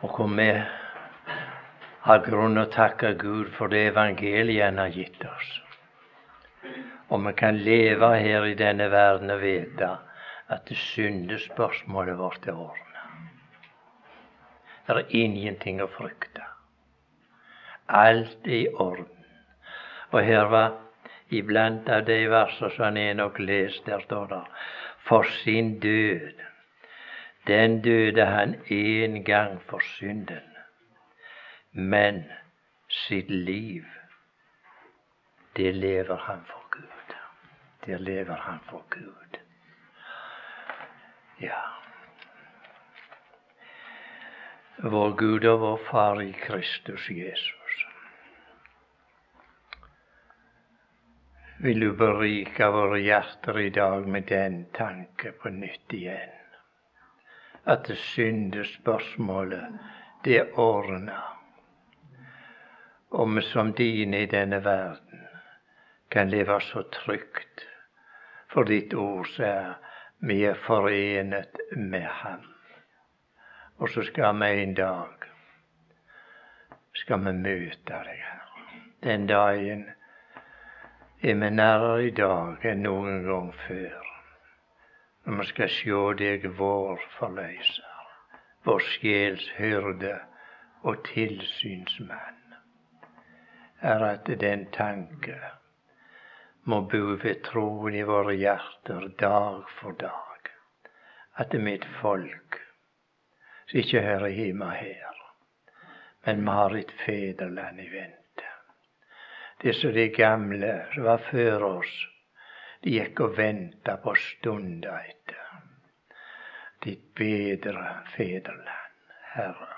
Og hvor vi har grunn å takke Gud for det evangeliet Han har gitt oss. Og vi kan leve her i denne verden og vite at det syndespørsmålet vårt er ordna. Det er ingenting å frykte. Alt er i orden. Og her var iblant av de versene som han nok lest, der står det For sin død, den døde han én gang for synden. Men sitt liv, det lever han for Gud. Det lever han for Gud. Ja. Vår Gud og vår Far i Kristus Jesus. vil du berike våre hjerter i dag med den tanke på nytt igjen. At syndespørsmålet, det ordna. Og vi som dine i denne verden kan leve så trygt, for ditt ord er vi er forenet med Ham. Og så skal vi en dag skal vi møte deg her. Den dagen er vi nærere i dag enn noen gang før. Når vi skal sjå deg, vår forløyser, vår sjels hyrde og tilsynsmann, er at den tanke må bo ved troen i våre hjerter dag for dag. At mitt folk som ikke hører hjemme her, men vi har et fedreland i vente disse de gamle som var før oss, de gikk og venta på stunda etter ditt bedre fedreland, Herre.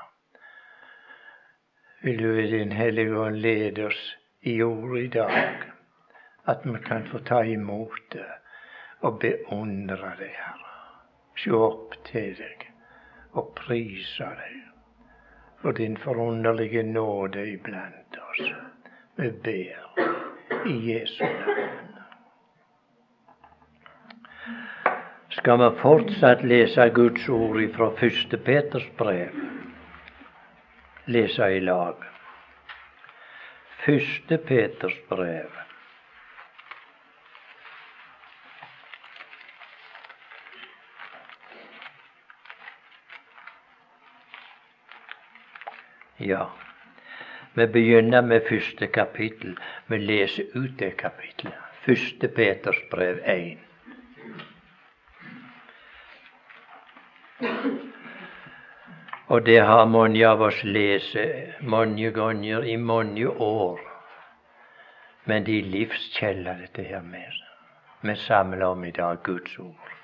Vil du i Din Hellige Ånd lede oss i ordet i dag, at vi kan få ta imot det og beundre deg, Herre. Se opp til deg og prise deg for din forunderlige nåde iblant oss. Vi ber i Jesu navn. Skal vi fortsatt lese Guds ord fra første Peters brev? Lese i lag. 1. Peters brev. Ja. Vi begynner med første kapittel. Vi leser ut det kapittelet. Første Peters brev 1. Og det har mange av oss lest mange ganger i mange år. Men det er livskjelder, dette her med. Vi samler om i dag Guds ord.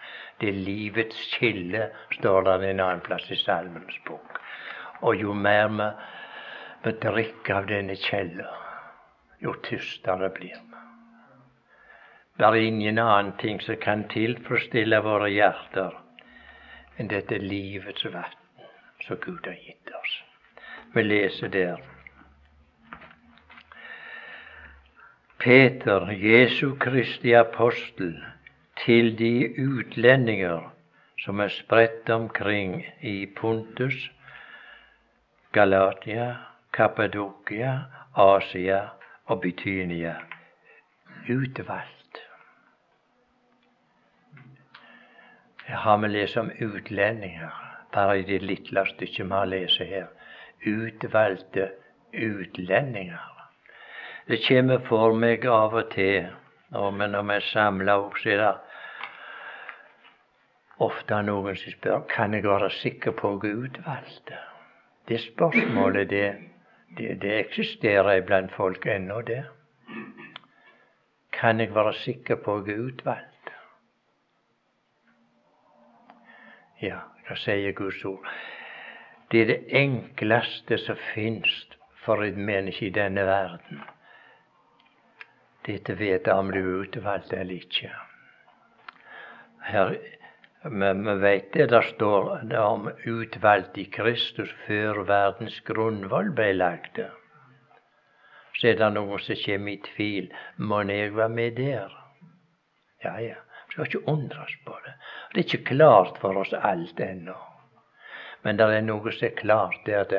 Det er livets kilde, står det en annen plass i Salmens bok. Og jo mer vi vi drikker av denne kjella, jo tystere blir vi. Det er ingen annen ting som kan tilfredsstille våre hjerter enn dette livets vann som Gud har gitt oss. Vi leser der. Peter, Jesu Kristi apostel, til de utlendinger som er spredt omkring i Pontus, Galatia, Kappadokia, Asia og Bytynia utvalgt. Her har vi lest om utlendinger, bare i det lille stykket vi har lest her. Utvalgte utlendinger. Det kommer for meg av og til, og når vi er samla opp, så er det ofte noen som spør kan jeg være sikker på å gå utvalgte. Det spørsmålet det det, det eksisterer iblant folk ennå, det. Kan jeg være sikker på å gå utvalgt? Ja, hva sier Guds ord? Det er det enkleste som fins for et menneske i denne verden. dette vet jeg om du er utvalgt eller ikke. Her vi vet det der står det om utvalgt i Kristus før verdens grunnvoll ble lagt. Så er det noen som kommer i tvil. Må jeg være med der? Ja, ja. Skal ikke undres på det. Det er ikke klart for oss alt ennå. Men det er noe som er klart, det er at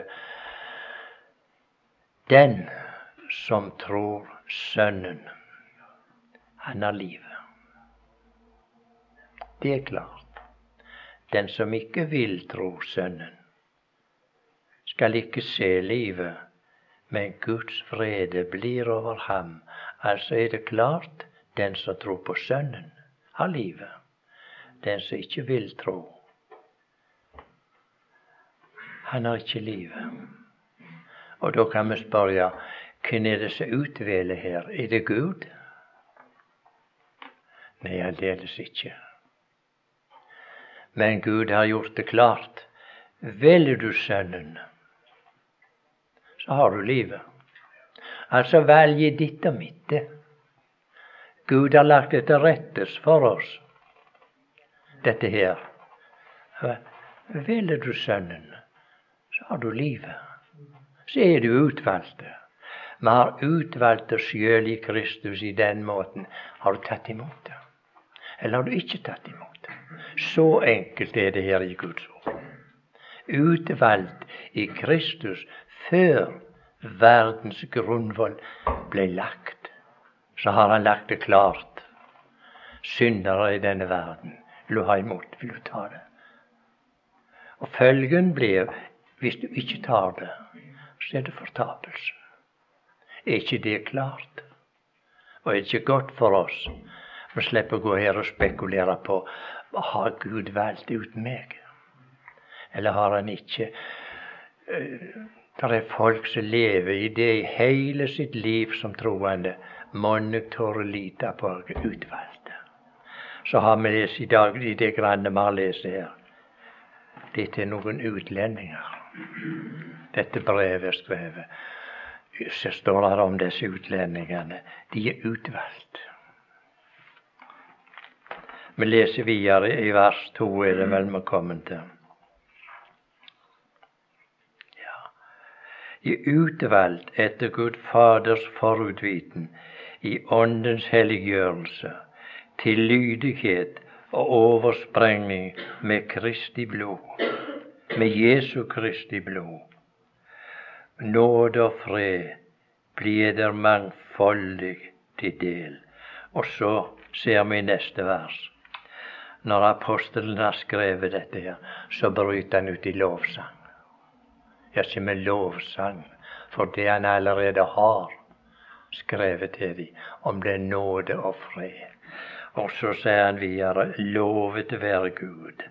den som tror Sønnen, han har livet. Det er klart. Den som ikke vil tro Sønnen, skal ikke se livet, men Guds frede blir over ham. Altså er det klart, den som tror på Sønnen, har livet. Den som ikke vil tro, han har ikke livet. Og da kan vi spørre hvem er det som utvelger her? Er det Gud? Nei, aldeles ikke. Men Gud har gjort det klart. Velger du Sønnen, så har du livet. Altså velger ditt og mitt. Gud har lagt det til rettes for oss, dette her. Velger du Sønnen, så har du livet. Så er du utvalgte. Vi har utvalgt oss sjøl i Kristus i den måten. Har du tatt imot det? Eller har du ikke tatt imot det? Så enkelt er det her i Guds ord. Utvalgt i Kristus før verdens grunnvoll ble lagt. Så har han lagt det klart. Syndere i denne verden. Vil du ha imot? Vil du ta det? Og følgen blir hvis du ikke tar det, så er det fortapelse. Er ikke det klart? Og er det ikke godt for oss? Vi slipper å gå her og spekulere på har Gud valgt ut meg, eller har han ikke? Eh, det er folk som lever i det hele sitt liv som troende. Monne tør lite på utvalgte. Så har vi lest i dag i det granne vi har lest her. Dette er noen utlendinger dette brevet er skrevet, så står det om disse utlendingene. De er utvalgt. Vi leser videre i vers to, er det vel vi kommer til. Ja. I utvalgt etter Gud Faders forutviten, i Åndens helliggjørelse, til lydighet og oversprengning med Kristi blod med Jesu Kristi blod. Nåde og fred blir der mangfoldig til del. Og så ser vi i neste vers. Når apostelen har skrevet dette, her, så bryter han ut i lovsang. Ja, ikke med lovsang, for det han allerede har skrevet til dem om det nåde og fred. Og så sier han videre, lovet være Gud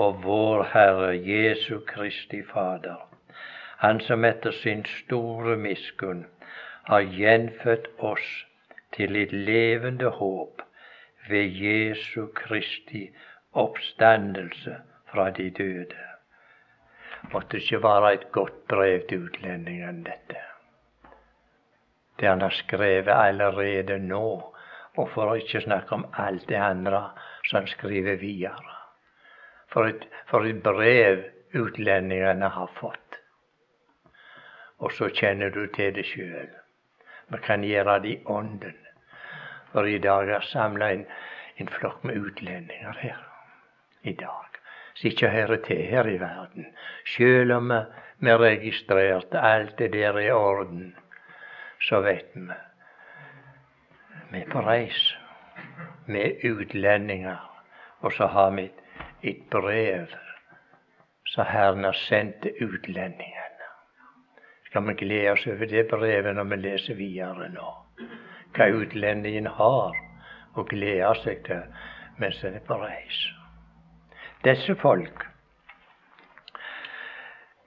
og vår Herre Jesu Kristi Fader, Han som etter sin store miskunn har gjenfødt oss til et levende håp ved Jesu Kristi oppstandelse fra de døde. Måtte ikke være et godt brev til utlendingene, dette. Det han har skrevet allerede nå, og for å ikke snakke om alt det andre som han skriver videre. For et, for et brev utlendingene har fått. Og så kjenner du til det sjøl. Vi kan gjøre det i ånden. For i dag er samla en, en flokk med utlendinger her. I dag. Som ikke hører til her i verden. Sjøl om vi, vi registrerte alt det der i orden, så vet vi vi er på reis. Vi er utlendinger. Og så har vi et brev som Herren har sendt til utlendingene. Skal vi glede oss over det brevet når vi leser videre nå? Hva utlendingen har å glede seg til mens en er på reis. Disse folk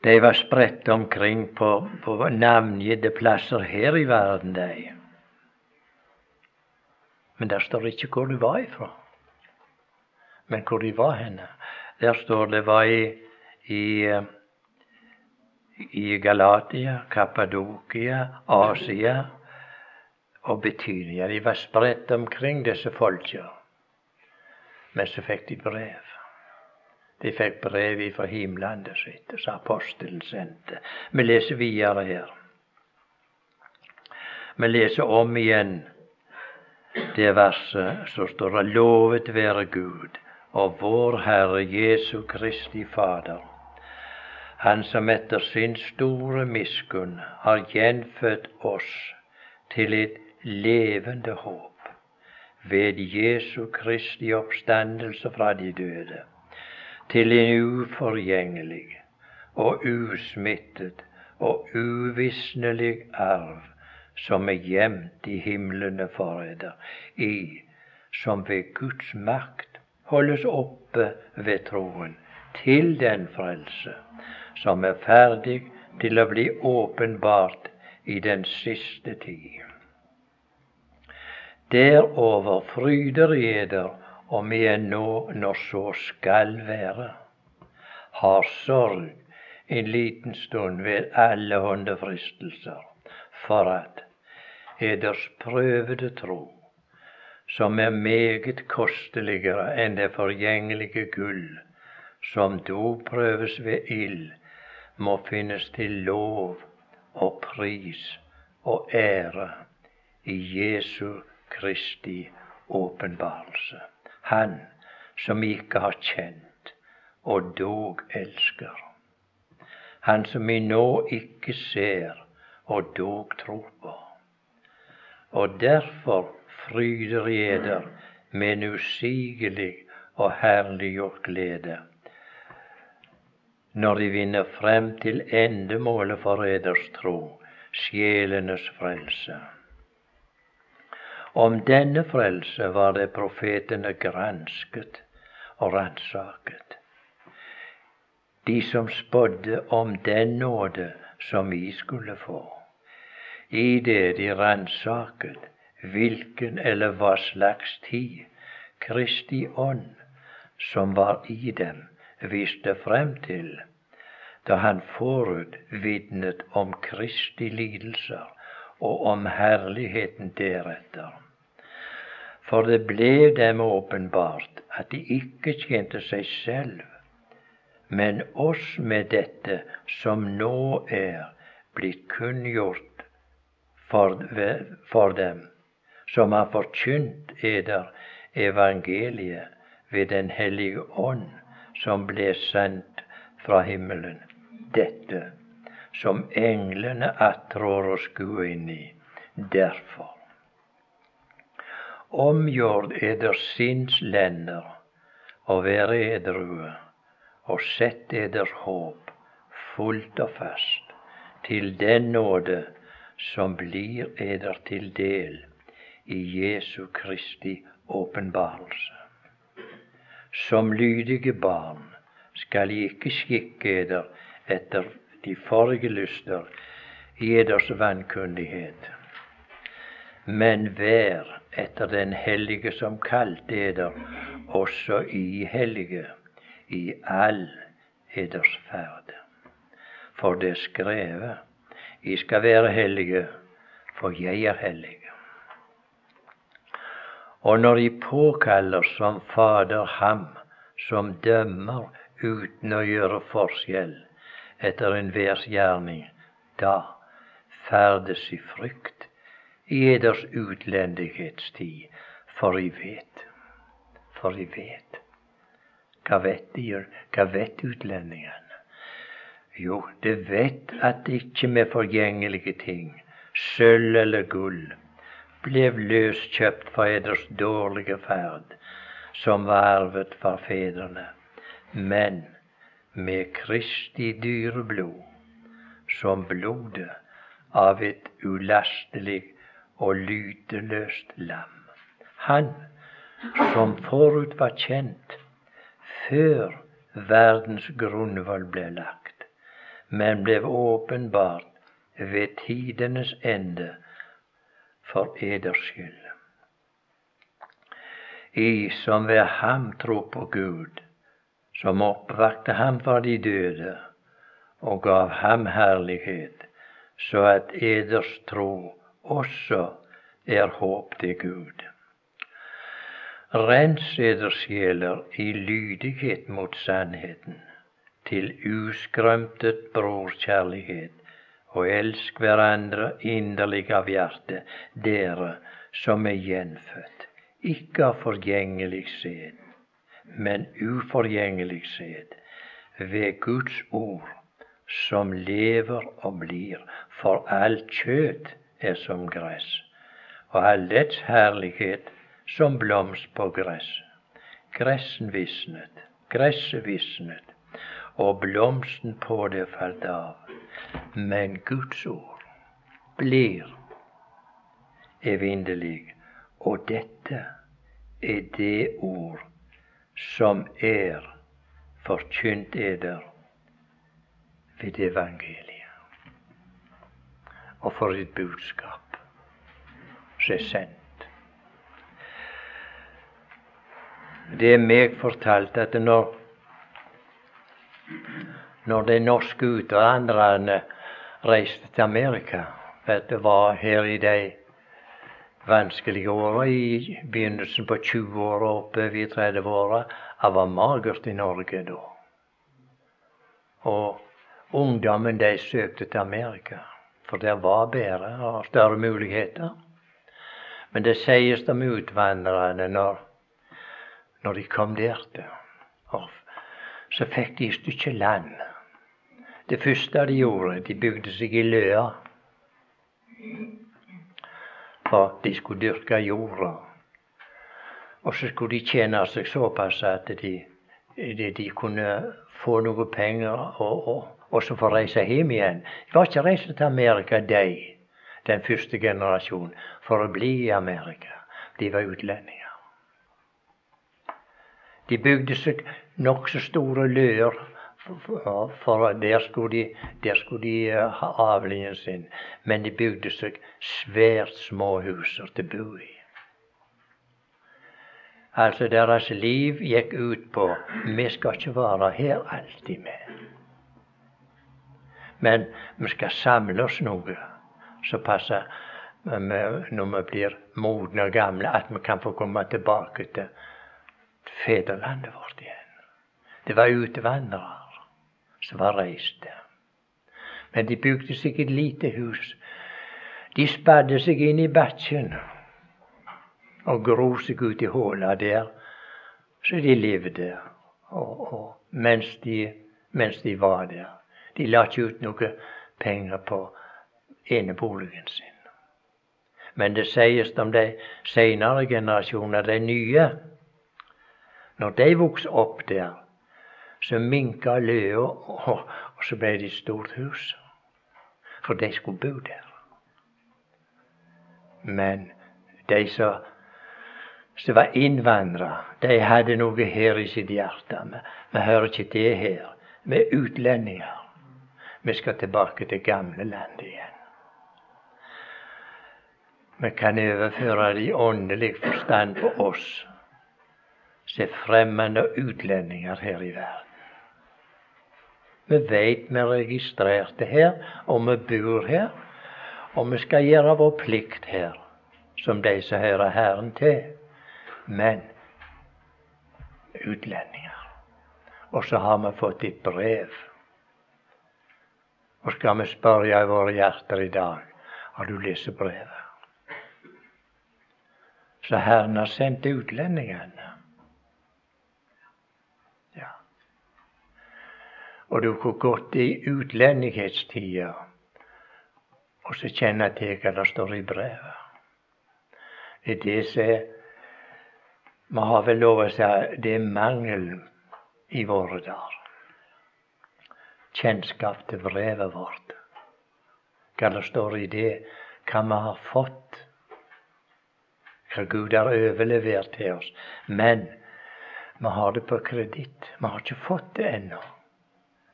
de var spredt omkring på, på navngitte plasser her i verden, de. Men der står ikke hvor de var ifra. Men hvor de var henne, der står det var i, i, i Galatia, Kappadokia, Asia og Betynia. De var spredt omkring disse folka. Men så fikk de brev. De fikk brev fra himlandet sitt, som apostelen sendte. Vi leser videre her. Vi leser om igjen det verset som står det 'Lovet være Gud' og vår Herre Jesu Kristi Fader. Han som etter sin store miskunn har gjenfødt oss til et levende håp ved Jesu Kristi oppstandelse fra de døde, til en uforgjengelig og usmittet og uvisnelig arv som er gjemt i himlene forræder, i som ved Guds makt holdes oppe ved troen til den frelse som er ferdig til å bli åpenbart i den siste tid. Derover fryder eder om igjen nå når så skal være. Har sorg en liten stund ved alle hånde fristelser, for at eders prøvede tro, som er meget kosteligere enn det forgjengelige gull, som dog prøves ved ild, må finnes til lov og pris og ære i Jesu Kristi åpenbarelse. Han som ikke har kjent og dog elsker. Han som vi nå ikke ser og dog tro på. Og derfor fryder eder med en usigelig og herliggjort glede når de vinner frem til endemålet for eders tro, sjelenes frelse. Om denne frelse var det profetene gransket og ransaket. De som spådde om den nåde som vi skulle få. I det de ransaket hvilken eller hva slags tid Kristi ånd som var i dem, viste frem til da han forut vitnet om Kristi lidelser og om herligheten deretter. For det ble dem åpenbart at de ikke tjente seg selv, men oss med dette som nå er blitt kunngjort for, for dem, som har forkynt eder evangeliet ved Den hellige ånd som ble sendt fra himmelen. Dette som englene attrår å skue inn i. Derfor. Omgjord eder sinns lender og vær edrue, og sett eders håp fullt og fast til den nåde som blir eder til del i Jesu Kristi åpenbarelse. Som lydige barn skal I ikke skikke eder etter de forrige lyster i eders vankundighet, men vær etter den hellige som kalte eder, også i hellige, i all eders ferd. For det er skrevet, I skal være hellige, for jeg er hellig. Og når de påkaller som Fader ham som dømmer uten å gjøre forskjell etter enhvers gjerning, da ferdes i frykt i eders utlendighetstid, for I vet, for I vet. Hva vet de? Hva vet utlendingene? Jo, det vet at ikke med forgjengelige ting, sølv eller gull, ble løskjøpt fra eders dårlige ferd, som var arvet fra fedrene, men med Kristi dyre blod, som blodet av et ulastelig og lyteløst lam. Han som forut var kjent før verdens grunnvoll ble lagt, men ble åpenbart ved tidenes ende for eders skyld. I som ved ham tro på Gud, som oppvakte ham fra de døde og gav ham herlighet, så at eders tro også er håp til Gud. Rens eders sjeler i lydighet mot sannheten, til uskrømtet brorkjærlighet og elsk hverandre inderlig av hjerte, dere som er gjenfødt, ikke av forgjengelig sæd, men uforgjengelig sæd, ved Guds ord som lever og blir, for alt kjøtt er som gress, og all dets herlighet som blomst på gresset. Gressen visnet, gresset visnet, og blomsten på det falt av. Men Guds ord blir evinnelig, og dette er det ord som er forkynt eder ved evangeliet. Og for et budskap som er sendt. Det er meg fortalt at når når de norske utvandrerne reiste til Amerika, at det var her i de vanskelige åra i begynnelsen på 20-åra og oppover i 30-åra. Det var magert i Norge da. Og ungdommen de søkte til Amerika, for der var bedre og større muligheter. Men det sies om utvandrerne når, når de kom dertil. Så fikk de et stykke land. Det første de gjorde, de bygde seg i løa for de skulle dyrke jorda. Og så skulle de tjene seg såpass at de, de, de kunne få noe penger og, og, og, så få reise hjem igjen. De var ikke reist til Amerika, de, den første generasjonen, for å bli i Amerika. De var utlendinger. De bygde seg nokså store løer for der skulle de, der skulle de eh, ha avlingen sin. Men de bygde seg svært små huser til å bo i. Altså deres liv gikk ut på vi skal ikke være her alltid med. Men vi skal samle oss noe så passer når vi blir modne og gamle, at vi kan få komme tilbake til fedrelandet vårt igjen. Det var utvandrere som var reist. Men de bygde seg et lite hus. De spadde seg inn i bakken og gro seg ut i hula der, så de levde og, og, mens, de, mens de var der. De la ikke ut noe penger på eneboligen sin. Men det sies om de senere generasjoner, de nye, når de vokste opp der, så minka løa, og, og så ble det et stort hus. For de skulle bo der. Men de som, som var innvandrere, de hadde noe her i sitt hjerte. Vi, hører ikke det her. Vi er utlendinger. Vi skal tilbake til gamle land igjen. Vi kan overføre det i åndelig forstand på oss som er fremmede utlendinger her i verden. Vi veit vi er registrerte her, og vi bor her. Og vi skal gjøre vår plikt her, som de som hører Herren til. Men utlendinger. Og så har vi fått et brev. Og skal vi spørre i våre hjerter i dag har du lest brevet. Så Herren har sendt utlendingene. Og du kunne gått i utlendighetstida og så kjenne til hva det står i brevet. Det er det som Vi har vel lov å si det er mangel i våre dager. Kjennskap til brevet vårt. Hva det står i det, hva vi har fått. Hva Gud har overlevert til oss. Men vi har det på kreditt. Vi har ikke fått det ennå.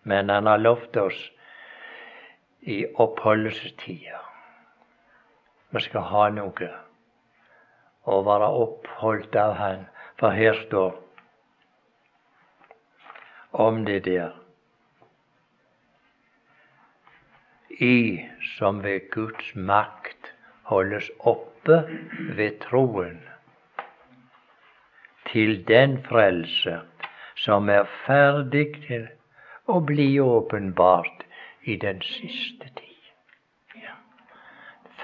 Men han har lovt oss i oppholdelsestida. Vi skal ha noe og være oppholdt av Han. For her står om det der. I som ved Guds makt holdes oppe ved troen til den frelse som er ferdig til og bli åpenbart i den siste tid. Ja.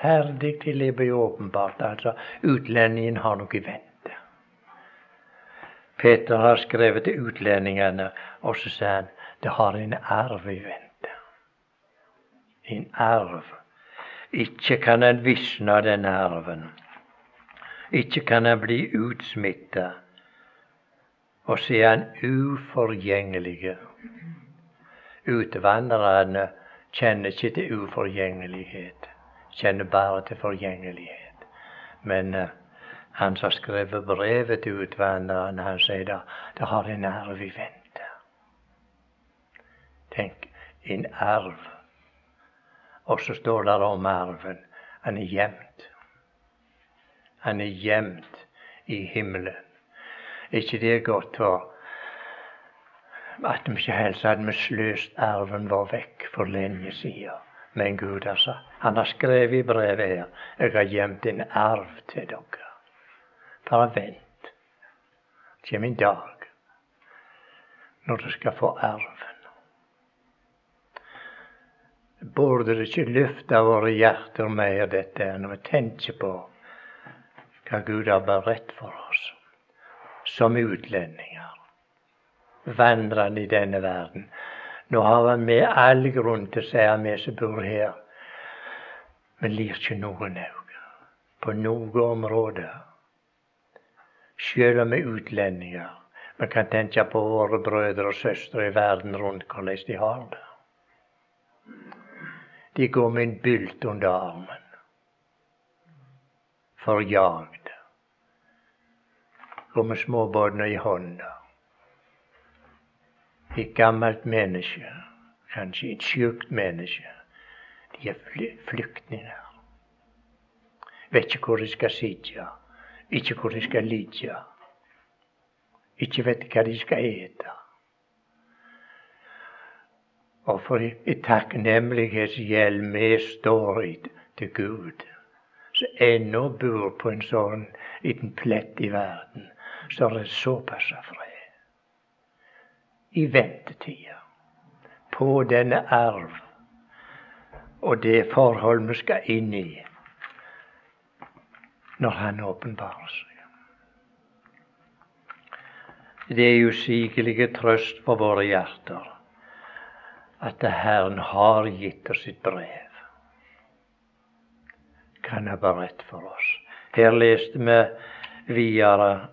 Ferdig til det blir åpenbart. Altså, utlendingen har noe i vente. Peter har skrevet til utlendingene, og så sier han det har en arv i vente. En arv. Ikke kan en visne, av den arven. Ikke kan en bli utsmitta. Og så er han uforgjengelig. Utvandrerne kjenner ikke til uforgjengelighet, kjenner bare til forgjengelighet. Men uh, han som har skrevet brevet til utvandrerne, han sier da det har en arv i vente. Tenk, en arv. Og så står det om arven. Han er gjemt. Han er gjemt i himmelen. Er ikke det godt for at vi ikke helst hadde vi sløst arven vår vekk for lenge siden. Men Gud altså, han har skrevet i brevet her jeg har gjemt en arv til dere. Bare vent. Det kommer en dag når dere skal få arven. Burde det ikke løfte våre hjerter mer, dette, når vi tenker på hva Gud har beredt for oss som utlendinger? Vandrende i denne verden. Nå har vi all grunn til å si at vi som bor her, vi lir ikke noen òg på noe område. Selv om vi er utlendinger. Vi kan tenke på våre brødre og søstre i verden rundt, hvordan de har det. De går med en bylt under armen. Forjagde. Går med småbåtene i hånda et gammelt menneske, kanskje et sjukt menneske. De er flyktninger. Vet ikke hvor de skal sitte, ikke hvor de skal ligge. Ikke vet hva de skal ete. Og for et takknemlighetsgjeld vi står i til Gud, som ennå bor på en sånn liten plett i verden, så er det såpass fred i ventetida på denne arv og det forhold vi skal inn i når Han åpenbarer seg. Det er usigelige trøst for våre hjerter at Herren har gitt oss sitt brev. Kan ha beredt for oss. Her leste vi videre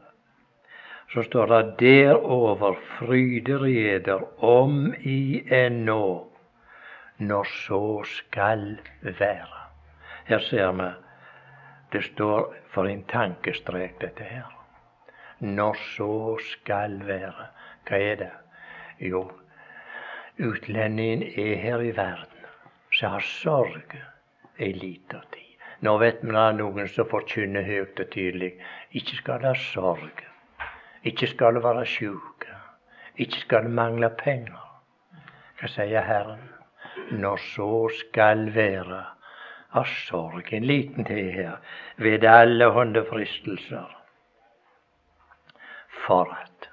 så står det derover fryder eder om i ennå, når så skal være. Her ser vi det står for en tankestrek, dette her. Når så skal være. Hva er det? Jo, utlendingen er her i verden, så har sorg ei lita tid. Nå vet vi det noen som forkynner høyt og tydelig. Ikke skal det ha sorg. Ikke skal være sjuk. Ikke skal mangle penger. Hva sier Herren? Når så skal være av sorg en liten tid her ved alle håndefristelser. For at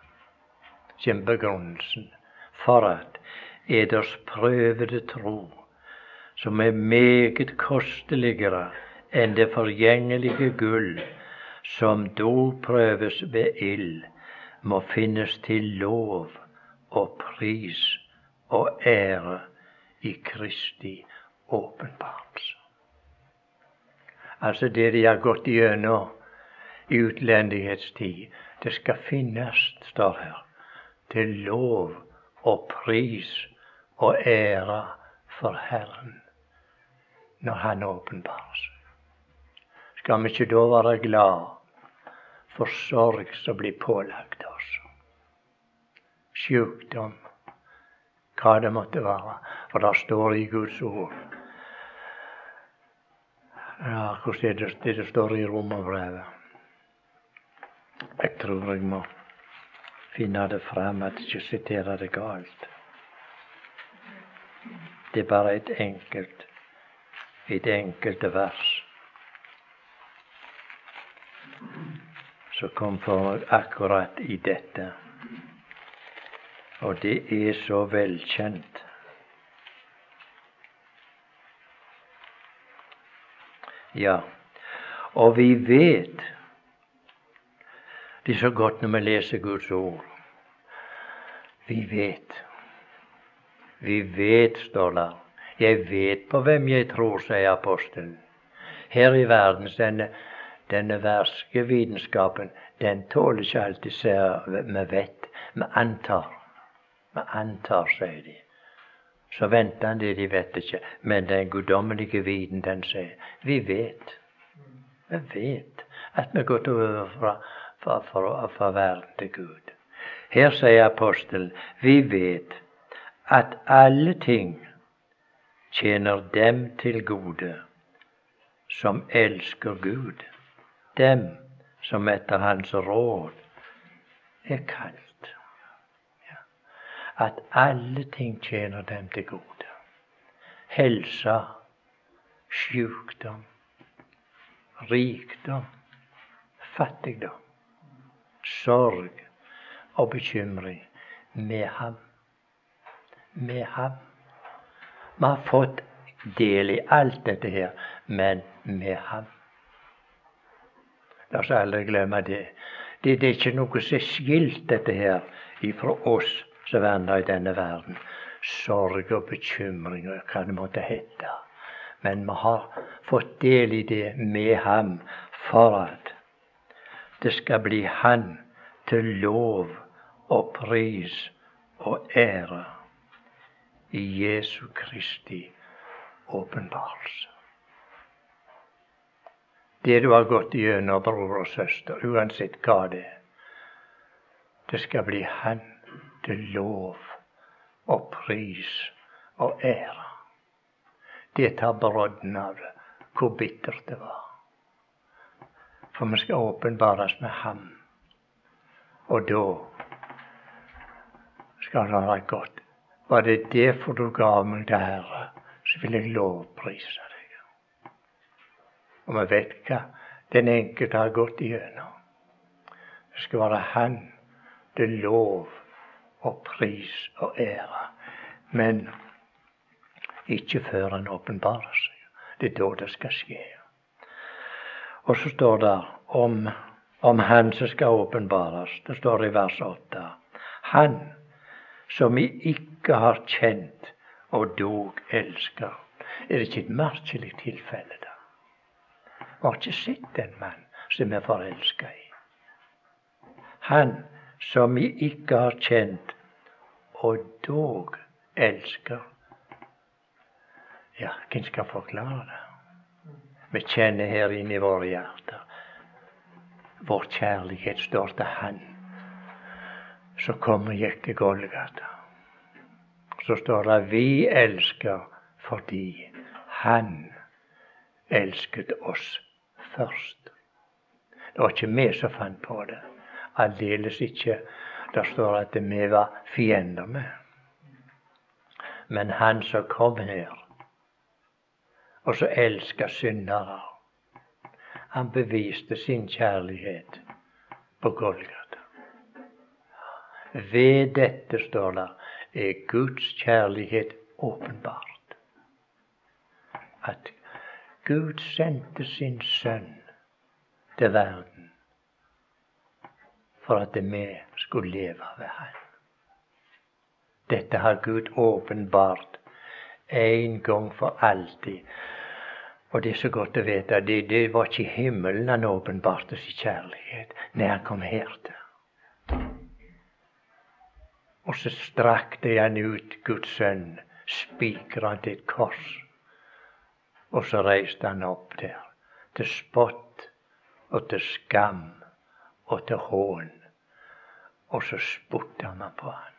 kjem begrunnelsen. For at eders prøvede tro, som er meget kosteligere enn det forgjengelige gull, som do prøves ved ild, må finnes til lov og pris og ære i Kristi åpenbarelse. Altså det de har gått gjennom i utlendighetstid, det skal finnes, står her, til lov og pris og ære for Herren når Han åpenbarer. Skal vi ikke da være glad for sorg som blir pålagt oss. Sjukdom, hva det måtte være. For det står i Guds ord. Ja, hvordan er det det, står i Romerbrevet? Jeg tror jeg må finne det fram, at jeg ikke siterer det galt. Det er bare et enkelt, et enkelt vers. Som kom for meg akkurat i dette. Og det er så velkjent. Ja, og vi vet Det er så godt når vi leser Guds ord. Vi vet. Vi vet, står det Jeg vet på hvem jeg tror, sier apostelen. Her i verden, denne, denne verske vitenskapen, den tåler ikke alltid se vi vet. Vi antar. Vi antar, sier de. Så venter han det, de vet ikke. Men den guddommelige viten, den sier vi vet. Vi vet at vi går over fra, fra, fra, fra verden til Gud. Her sier apostelen vi vet at alle ting tjener dem til gode som elsker Gud, dem som etter Hans råd er kalt. Ja. At alle ting tjener dem til gode. Helse, sjukdom, rikdom, fattigdom, sorg og bekymring med ham. Med ham. Vi har fått del i alt dette her, men med ham. La oss aldri glemme det. Det, det er ikke noe som er skilt, dette her, ifra oss som vandrer i denne verden. Sorg og bekymring og hva det måtte hete. Men vi har fått del i det med ham for at det skal bli Han til lov og pris og ære i Jesu Kristi åpenbarelse. Det du har gått gjennom, bror og søster, uansett hva det er, det skal bli Han til lov og pris og ære. Det tar brodden av det, hvor bittert det var. For vi skal åpenbares med Ham. Og da skal det være godt. Var det derfor du gav meg det, Herre, så vil jeg lovprise. Og vi vet hva den enkelte har gått igjennom. Det skal være Han til lov og pris og ære. Men ikke før Han åpenbarer seg. Det er da det skal skje. Og så står det om, om Han som skal åpenbares. Det står i vers 8. Han som vi ikke har kjent og dog elsker. Er det ikke et merkelig tilfelle, har ikke sett en mann som er forelska i. Han som vi ikke har kjent og dog elsker. Ja, hvem skal forklare det? Vi kjenner her inne i våre hjerter. Vår kjærlighet står til Han Så kommer jeg til Golgata. Så står det 'vi elsker fordi Han elsket oss først'. Det var ikke vi som fant på det. Aldeles ikke. Det står at vi var fiender med. Men Han som kom her og så elska syndere. Han beviste sin kjærlighet på Golgata. Ved dette, står det, er Guds kjærlighet åpenbart. At Gud sendte sin sønn til verden for at vi skulle leve ved Han. Dette har Gud åpenbart en gang for alltid og det er så godt å vite det, det var ikke himmelen han åpenbarte sin kjærlighet når han kom her til. Og så strakte han ut Guds sønn, spikra til et kors. Og så reiste han opp der, til spott og til skam og til hån. Og så spurte han på han.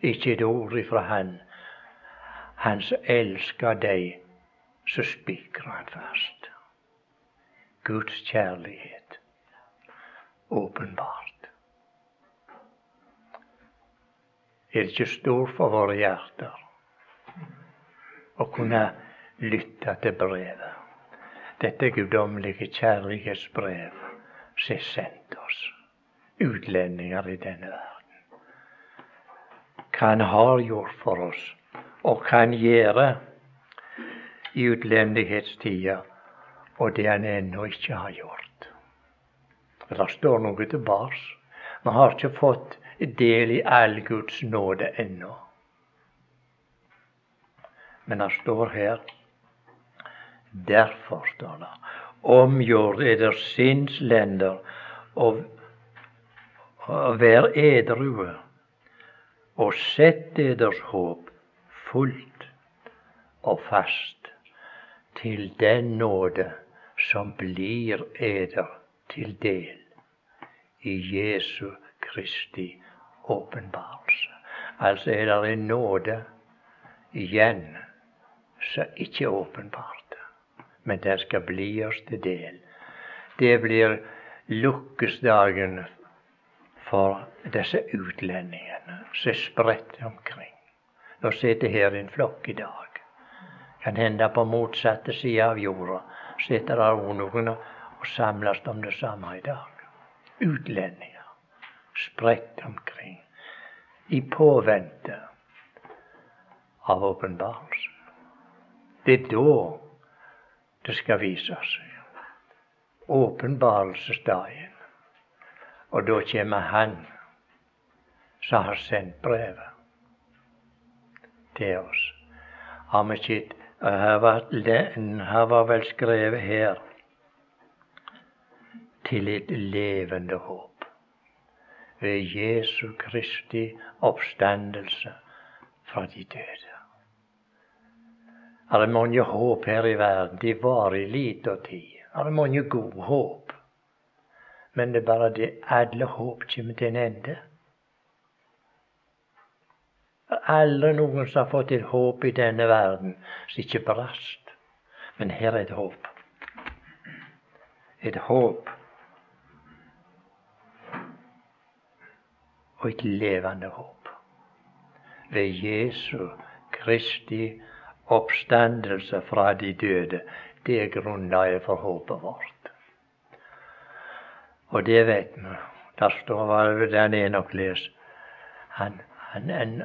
Ikke et ord ifra han. Han som elsker deg så spikrer han fast. Guds kjærlighet åpenbart. Er det ikke stor for våre hjerter å kunne lytte til brevet? Dette guddommelige kjærlighetsbrev som er sendt oss, utlendinger i denne verden. Hva han har gjort for oss, og hva Han gjør i utlendighetstida, og det han ennå ikke har gjort. Det står noe tilbake. Vi har ikke fått del i all Guds nåde ennå. Men det står her Derfor står det omgjord eder sinnslender og, og vær edrue, og sett eders håp fullt og fast til den nåde som blir eder til del i Jesu Kristi åpenbarelse. Altså er det en nåde igjen som ikke er åpenbart men den skal bli oss til del. Det blir lukkesdagen for disse utlendingene som er spredt omkring. Nå sitter her en flokk i dag. Kan hende på motsatte side av jorda sitter der òg noen og samles om det samme i dag. Utlendinger spredt omkring i påvente av åpenbarelsen. Det er da det skal vise seg. Åpenbarelsesdagen. Og da kommer Han som har sendt brevet til oss. Har vi ikke har var vel skrevet her til et levende håp ved Jesu Kristi oppstandelse fra de døde. Det er mange håp her i verden. De varer i liten tid. Det er mange gode håp. Men det er bare det alle håp kommer til en ende. Det er aldri noen som har fått et håp i denne verden som ikke brast. Men her er et håp. Et håp. Og et levende håp. Ved Jesu Kristi oppstandelse fra de døde, det er grunnlaget for håpet vårt. Og det vet vi. Der står hva den ene og les. Han, han, han,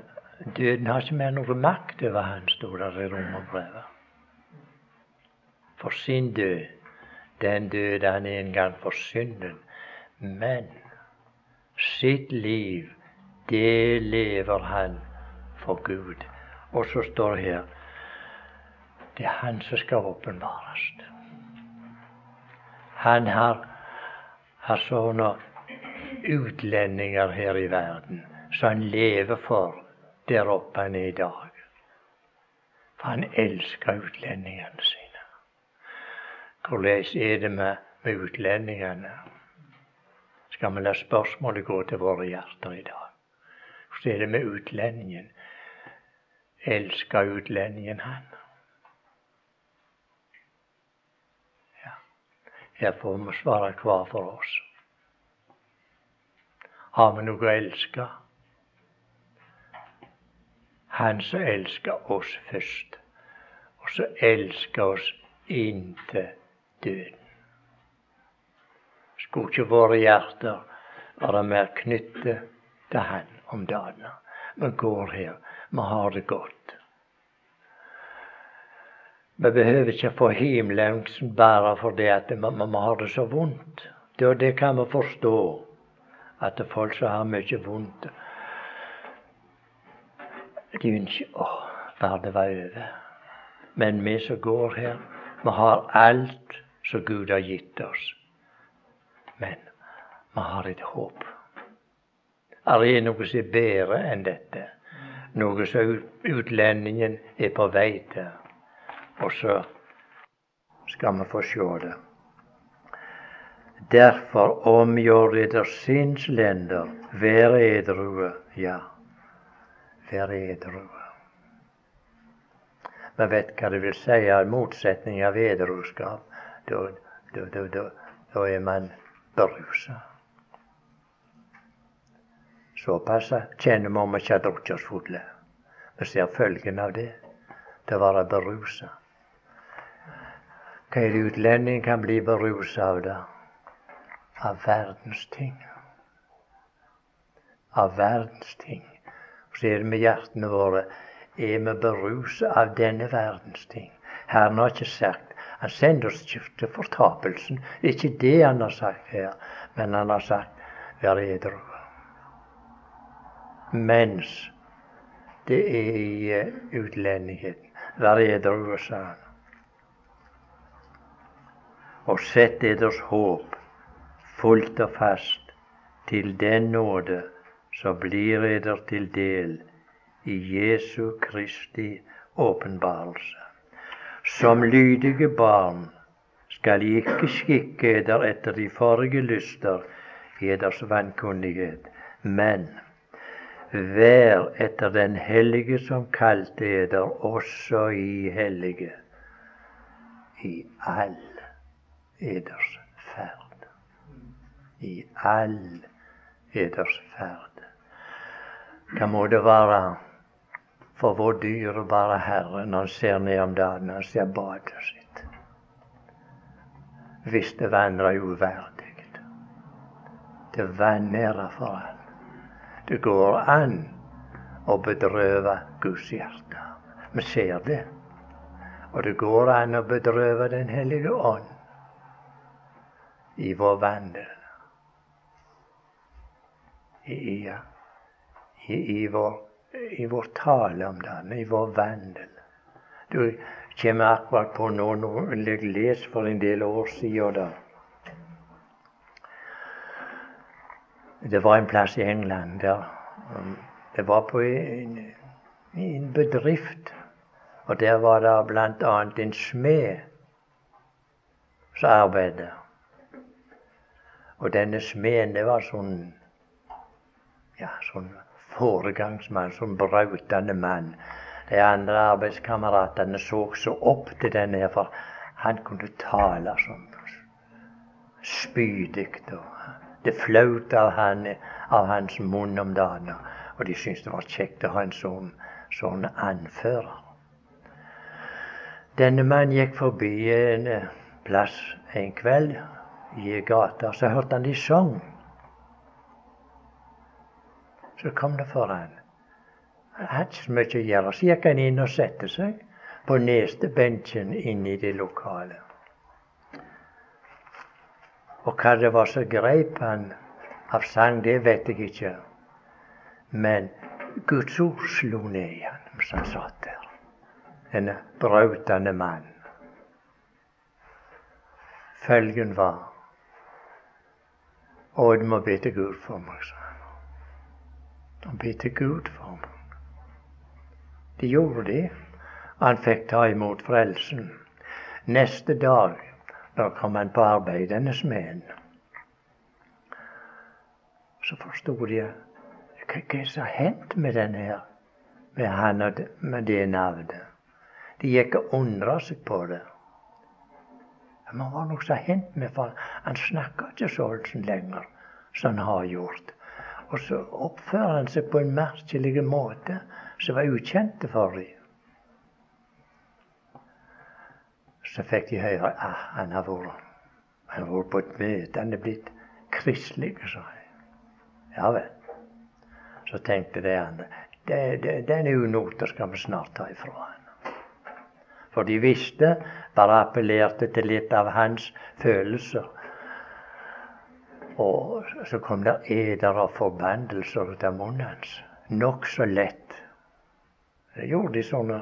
døden har ikke mer noen makt over han, står der i romerbrevet. For sin død, den døde han en gang for synden. Men sitt liv, det lever han for Gud. Og så står det her det er Han som skal åpenbares. Han har, har sånne utlendinger her i verden som han lever for der oppe han er i dag. For han elsker utlendingene sine. Hvordan er det med, med utlendingene? Skal vi la spørsmålet gå til våre hjerter i dag? Hvordan er det med utlendingen? Elsker utlendingen han? Her får vi svare hver for oss. Har vi noe å elske? Han som elsker oss først, og som elsker oss inntil døden. Skulle ikke våre hjerter være mer knyttet til Han om dagene. Vi går her, vi har det godt. Vi behøver ikke få himlengsel bare fordi at vi har det så vondt. Det, det kan vi forstå, at folk som har mye vondt, de ønsker å bare det var over. Men vi som går her, vi har alt som Gud har gitt oss. Men vi har et håp. Det er noe som er bedre enn dette. Noe som utlendingen er på vei til. Og så skal vi få se det. Derfor omgjør eder sinnslender, vær edrue, ja, vær edrue. Vi vet hva det vil si av motsetning av edruskap. Da, da, da, da, er man berusa. Såpass kjenner vi om vi ikke har drukket oss fulle. Vi ser følgen av det. Det å være berusa. Hva en utlending kan bli beruset av det? Av verdens ting. Av verdens ting. Så er det med hjertene våre. Er vi beruset av denne verdens ting? Herren har ikke sagt Han sender oss ikke til fortapelsen. Det er ikke det han har sagt her. Men han har sagt vær edru. Mens det er i utlendigheten. vær edru, sa han. Og sett eders håp fullt og fast til den nåde som blir eder til del i Jesu Kristi åpenbarelse. Som lydige barn skal de ikke skikke eder etter de forrige lyster i eders vankunnighet, men vær etter den hellige som kalte eder, også i hellige, i all eders ferd. I all eders ferd. Hva må det være for vår dyrebare Herre når han ser ned om dagen, og ser badet sitt? Hvis det vandrer uverdig. Det vanærer for han. Det går an å bedrøve Guds hjerte. Vi ser det. Og det går an å bedrøve Den hellige ånd i vår vandel. I, i, i, vår, i vår tale om den, i vår vandel. Du kommer akkurat på nå noe jeg leste for en del år siden. da. Det var en plass i England der um, Det var på en, en bedrift. Og der var det bl.a. en smed som arbeidet. Og denne smeden, det var sånn ja, sånn foregangsmann, sånn brautende mann. De andre arbeidskameratene så så opp til denne, for han kunne tale sånn spydig. Det flaut av, han, av hans munn om dagen. Og de syntes det var kjekt å ha en sånn, sånn anfører. Denne mannen gikk forbi en eh, plass en kveld i gata, så hørte han de sang. Så kom det foran. Han hadde ikke så mye å gjøre. Så gikk han inn og satte seg på neste benken inne i det lokalet. Og hva det var som greip han av sang, det vet jeg ikke. Men Guds ord slo ned i han mens han satt der. En brautende mann. Følgen var Å, du må be til Gud for meg, sa han. Han be til Gud for meg. De gjorde det. Han fikk ta imot frelsen. Neste dag da kom han på arbeid, denne smeden. Så forsto de hva er som har hendt med denne her, med han og med det navnet. De gikk og undra seg på det. Men hva var noe som har hendt med for Han snakka ikke sånn lenger som han har gjort. Og så oppfører han seg på en merkelig måte som var ukjent for dem. Så fikk de høre at ah, han har vært, på et møte. Han er blitt kristelig, sa jeg. Ja vel. Så tenkte de andre den unoten skal vi snart ta ifra han. For de visste, bare appellerte til litt av hans følelser. Og så kom det eder og forbandelser ut av munnen hans. Nokså lett. Det gjorde de sånne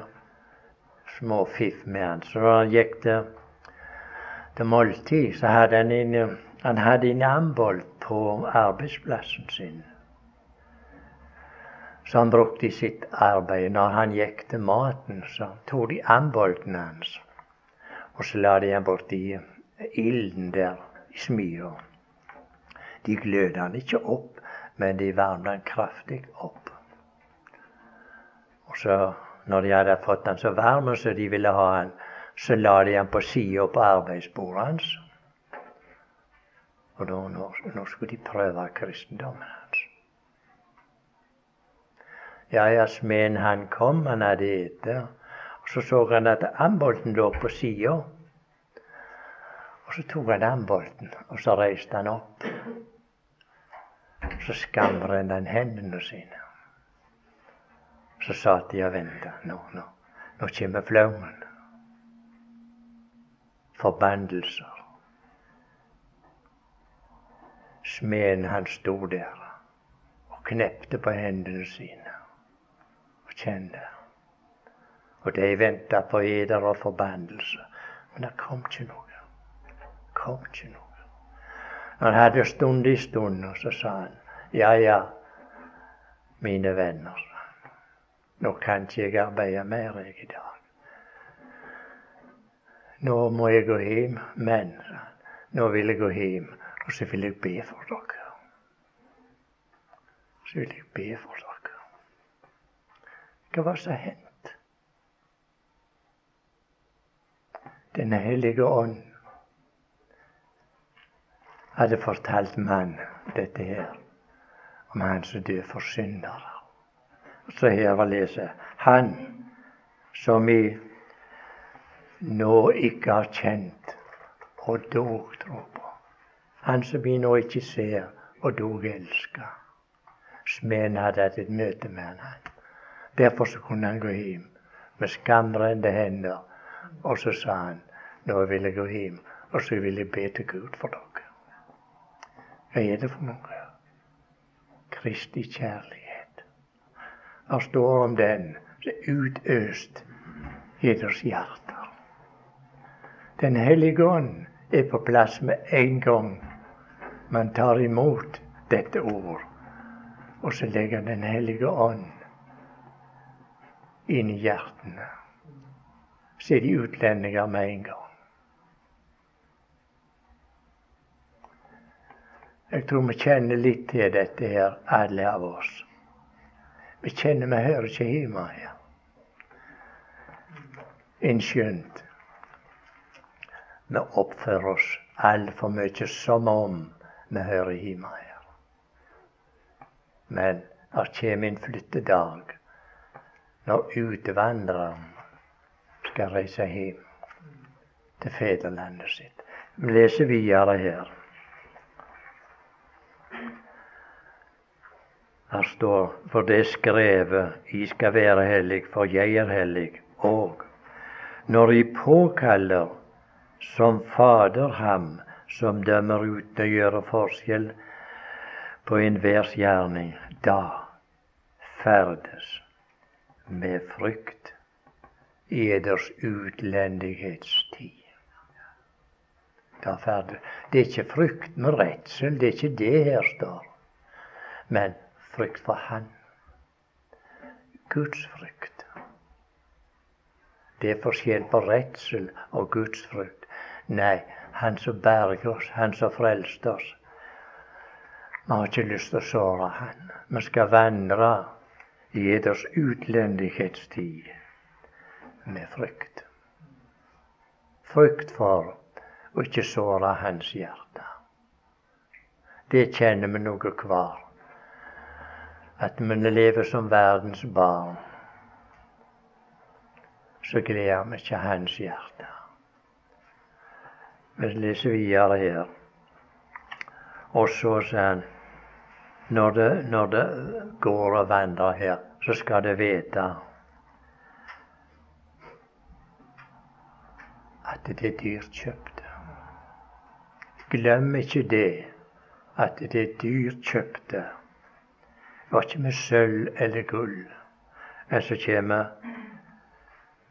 små fiff med han. Så når han gikk til, til måltid, så hadde han en, han hadde en ambolt på arbeidsplassen sin. Så han brukte i sitt arbeid. Når han gikk til maten, så tok de ambolten hans. Og så la de ham borti ilden der i smia. De glødde han ikke opp, men de varmet han kraftig opp. Og så når de hadde fått han så varm som de ville ha han, så la de han på sida på arbeidsbordet hans. Og da, nå, nå, skulle de prøve kristendommen. Ja, ja, smeden han kom, han hadde ete. Og så så han at ambolten lå på sida. Og så tok han ambolten, og så reiste han opp. Så skamret han hendene sine. Så satt de og venta. Nå, nå, nå kommer flommen. Forbandelser. Smeden han sto der og knepte på hendene sine kjente. Og de venta på eder og forbannelse. Men det kom ikke noe. kom ikke noe. Han hadde stund i stund, og så sa han ja, ja, mine venner, nå kan ikke jeg arbeide mer jeg i dag. Nå må jeg gå hjem, men nå vil jeg gå hjem, og så vil jeg be for dere. Så vil jeg be for dere. Hva var som hendte? Den hellige ånd hadde fortalt mannen dette her, om han som døde for syndere. Så her var lese Han som vi nå ikke har kjent, og dog tror på. Han som vi nå ikke ser, og dog elsker. Smeden hadde hatt et møte med han. Derfor så kunne han gå hjem med skamrende hender og så sa han nå vil jeg gå hjem, og så vil jeg be til Gud for dere. Hva er det for noe? Kristi kjærlighet. Det står om den som utøst i deres hjerter. Den hellige ånd er på plass med en gang man tar imot dette ord. Og så legger Den hellige ånd inn i hjertene så er de utlendinger med en gang. Jeg tror vi kjenner litt til dette her, alle av oss. Vi kjenner vi hører ikke hjemme her. Innskjønt vi oppfører oss altfor mye som om vi hører hjemme her. Men det kommer en flyttedag når utvandreren skal reise hjem til fedrelandet sitt. Vi leser videre her. Her står for det er skrevet, I skal være hellig, for jeg er hellig. Og når I påkaller som Fader ham som dømmer uten å gjøre forskjell på enhvers gjerning, da ferdes med frykt i eders utlendighetstid. Det er ikke frykt med redsel, det er ikke det her står. Men frykt for Han. Guds frykt. Det er forskjell på redsel og Guds frykt. Nei, Han som berger oss, Han som frelste oss. Vi har ikke lyst til å såre Han. Vi skal vandre i eders utlendighetstid med frykt. Frykt for å ikke såre hans hjerte. Det kjenner vi noe hver. At vi lever som verdens barn, så gleder vi ikke hans hjerte. Vi leser videre her. Og så sier han når det, når det går og vandrer her, så skal det vite at det er dyrt kjøpte. Glem ikke det, at det er dyrt kjøpte. Det var ikke med sølv eller gull. Men så kommer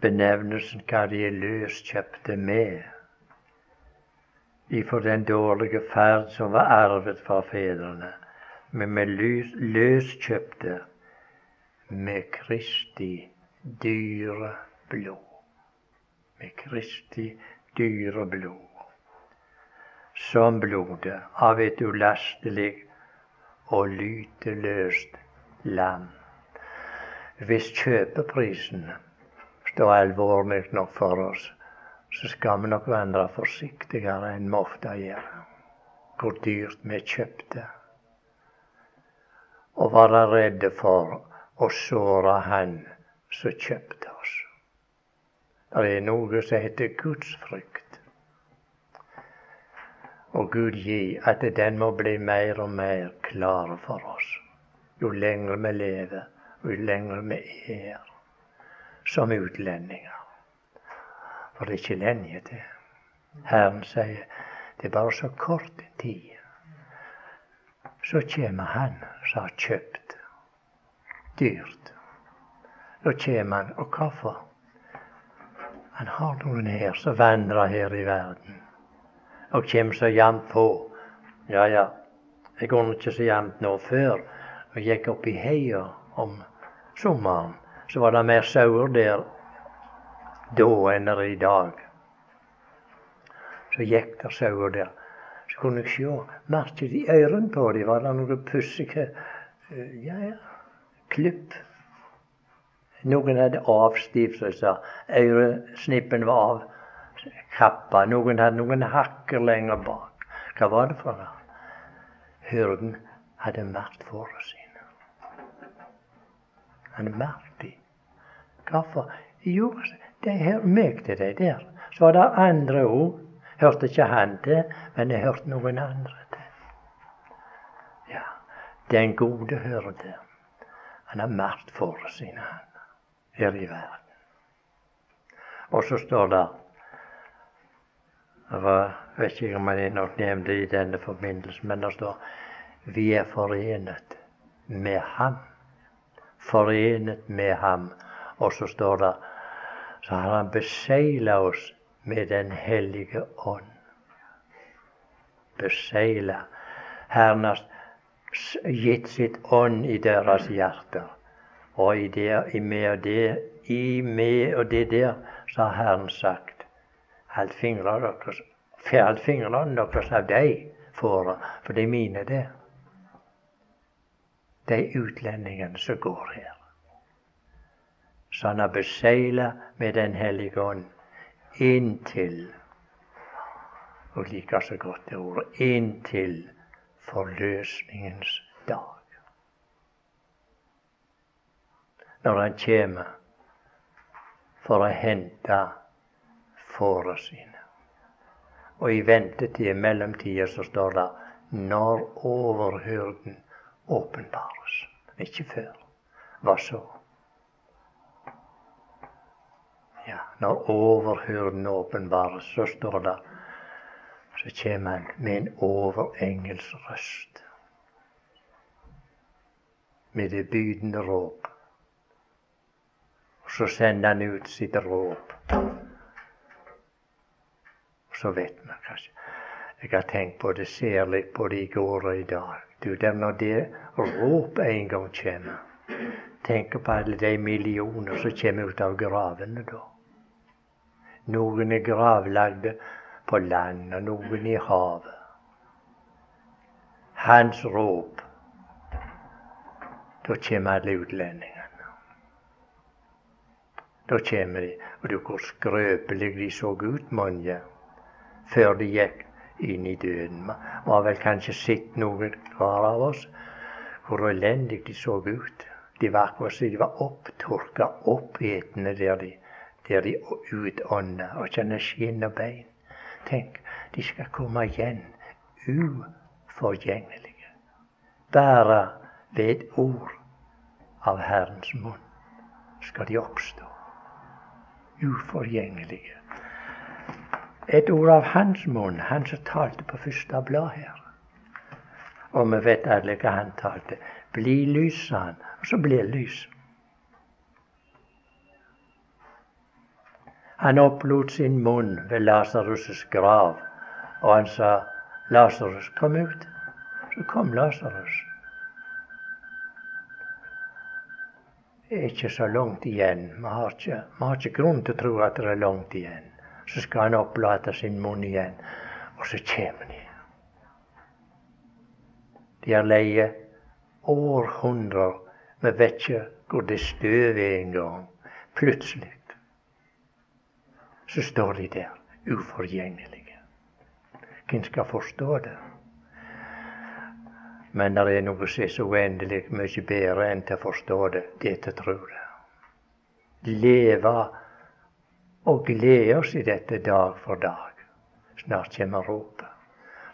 benevnelsen hva de er løskjøpte med. Ifra den dårlige ferd som var arvet fra fedrene. Men med løskjøpte med Kristi dyre blod med Kristi dyre blod, som blodet av et ulastelig og lyteløst lam. Hvis kjøpeprisen står alvorlig nok for oss, så skal vi nok vandre forsiktigere enn vi ofte gjør. Hvor dyrt vi kjøpte. Og være redde for å såre Han som kjøpte oss. Det er noe som heter gudsfrykt. Og Gud gi at den må bli mer og mer klar for oss. Jo lenger vi lever, og jo lenger vi er som utlendinger. For det er ikke lenge til. Herren sier det er bare så kort tid. Så kommer Han som har kjøpt dyrt. Da kommer Han. Og hvorfor? Han har noen her som vandrer her i verden, og kommer så jevnt på. Ja, ja, jeg går ikke så jevnt nå. Før Og gikk opp i heia om sommeren, så var det mer sauer der da enn det er i dag. Så gikk det sauer der. Så kunne jeg se merket i ørene på dem. Var det noen pussige eh, ja, ja, klipp? Noen hadde avstiftelser. Øresnippen var avkappa. Noen hadde noen hakker lenger bak. Hva var det for noe? Hyrden hadde merket fåra sine. Han merket dem. Hvorfor? Jo, det her meg til de der. Så var det andre òg. Hørte ikke han til, men jeg hørte noen andre til. Ja, den gode hyrde, han har merket for sine, han her i verden. Og så står det Jeg vet ikke om jeg nok nevnte det i denne forbindelse, men det står vi er forenet med Ham. Forenet med Ham. Og så står det så har Han besegla oss med Den hellige ånd. Besegla. Herren har gitt sitt ånd i deres hjerter. Og i, det, i, med det, i med og det der så har Herren sagt Hold fingrene deres Fjern fingrene deres av deg, for, for det er mine, det. De utlendingene som går her. Så han har besegla med Den hellige ånd inntil Og liker så godt det ordet inntil forløsningens dag. når han kommer for å hente fåra sine. Og i ventetid, i mellomtida, så står det 'når overhyrden åpenbares'. Ikke før. Hva så? Ja, når overhyrden åpenbares, så står det så kommer han med en overengels røst. Med det bydende råp. Og så sender han ut sitt råp. Og så vet vi kanskje Jeg har tenkt på det, på det i går og i dag. Du, der Når det råp en gang kommer, tenk på alle de millioner som kommer ut av gravene da. Noen er gravlagde på land, og noen i havet. Hans rop Da kommer alle utlendingene. Da kommer de, og du hvor skrøpelige de så ut, mange, før de gikk inn i døden. Vi har vel kanskje sett noen hver av oss hvor elendig de så ut. De var akkurat som de var opptørka, oppetende der de, der de utånder og kjenner skinn og bein. Tenk, de skal komme igjen uforgjengelige. Bare ved et ord av Herrens munn skal de oppstå uforgjengelige. Et ord av hans munn, han som talte på første blad her. Og vi vet alle hva han talte. Bli lys, sa han. Og så blir lys. Han opplot sin munn ved Lasarus' grav, og han sa, 'Lasarus, kom ut.' Så kom Lasarus. ikke så langt igjen. Vi har ikke, har ikke grunn til å tro at det er langt igjen. Så skal han opplate sin munn igjen, og så kommer de. De har leie århundrer. Vet ikke hvor det støv er gang, Plutselig så står de der uforgjengelige. Hvem skal forstå det? Men det er noe som er så uendelig mye bedre enn til å forstå det, det er til å tro det. Leve og glede oss i dette dag for dag. Snart kommer ropet.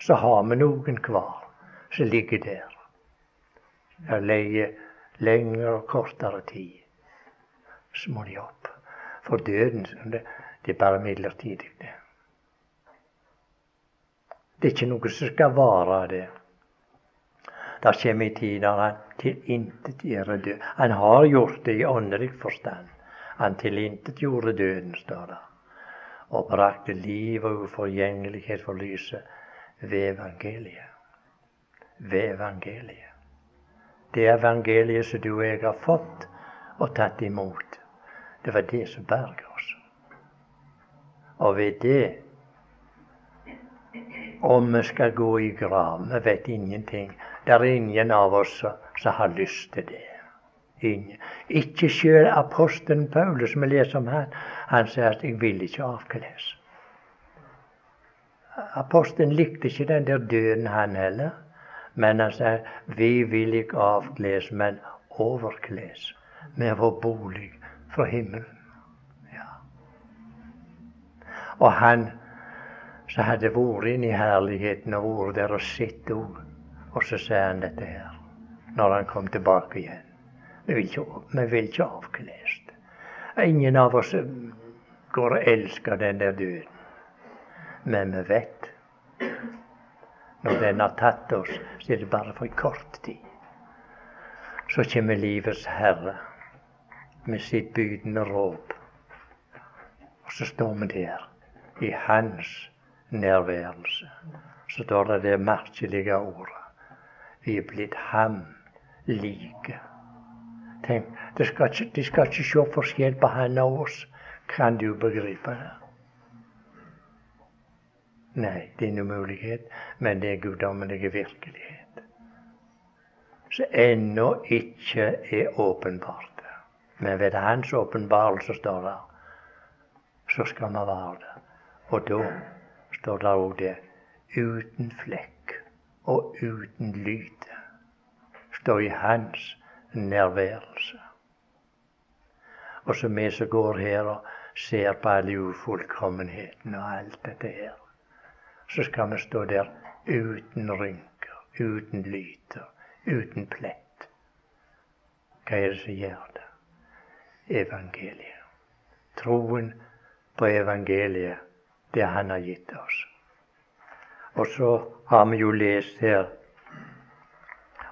Så har vi noen hver som ligger der. Der leier lengre og kortere tid. Så må de opp. For døden som det, det er bare midlertidig, det. Det er ikke noe som skal vare, det. Det kommer en tid der han tilintetgjør død. Han har gjort det i åndelig forstand. Han tilintetgjorde døden, står det. og brakte liv og uforgjengelighet for lyset ved evangeliet. Ved evangeliet. Det evangeliet som du og jeg har fått og tatt imot, det var det som berga. Og ved det om vi skal gå i graven. vi vet ingenting. Det er ingen av oss som har lyst til det. Ingen. Ikke sjøl apostelen Paulus, vi leser om han, han sier at 'jeg vil ikke avkles'. Apostelen likte ikke den der døden, han heller. Men han sier 'vi vil ikke avkles, men overkles' med vår bolig fra himmelen. Ja. Og han som hadde vært inne i herligheten og vært der og sett òg. og så sier han dette her når han kom tilbake igjen. Vi vil ikke, vi vil ikke avkles. Ingen av oss går og elsker den der døden. Men vi vet når den har tatt oss, så er det bare for en kort tid. Så kommer livets Herre med sitt bydende råp. Og så står vi der i Hans nærværelse. Så står det det merkelige ordet. Vi er blitt ham like. Tenk, de skal, ikke, de skal ikke se forskjell på han og oss. Kan du begripe det? Nei, det er en umulighet, men det er guddommelig virkelighet. Så ennå ikke er åpenbart. Men ved Hans åpenbarelse, står det, så skal vi være det. Og da står det òg det uten flekk og uten lyte. står i Hans nærværelse. Og så vi som går her og ser på alle ufullkommenhetene og alt dette her, så skal vi stå der uten rynker, uten lyter, uten plett. Hva er det som gjør det? Evangeliet. Troen på evangeliet, det han har gitt oss. Og så har vi jo lest her,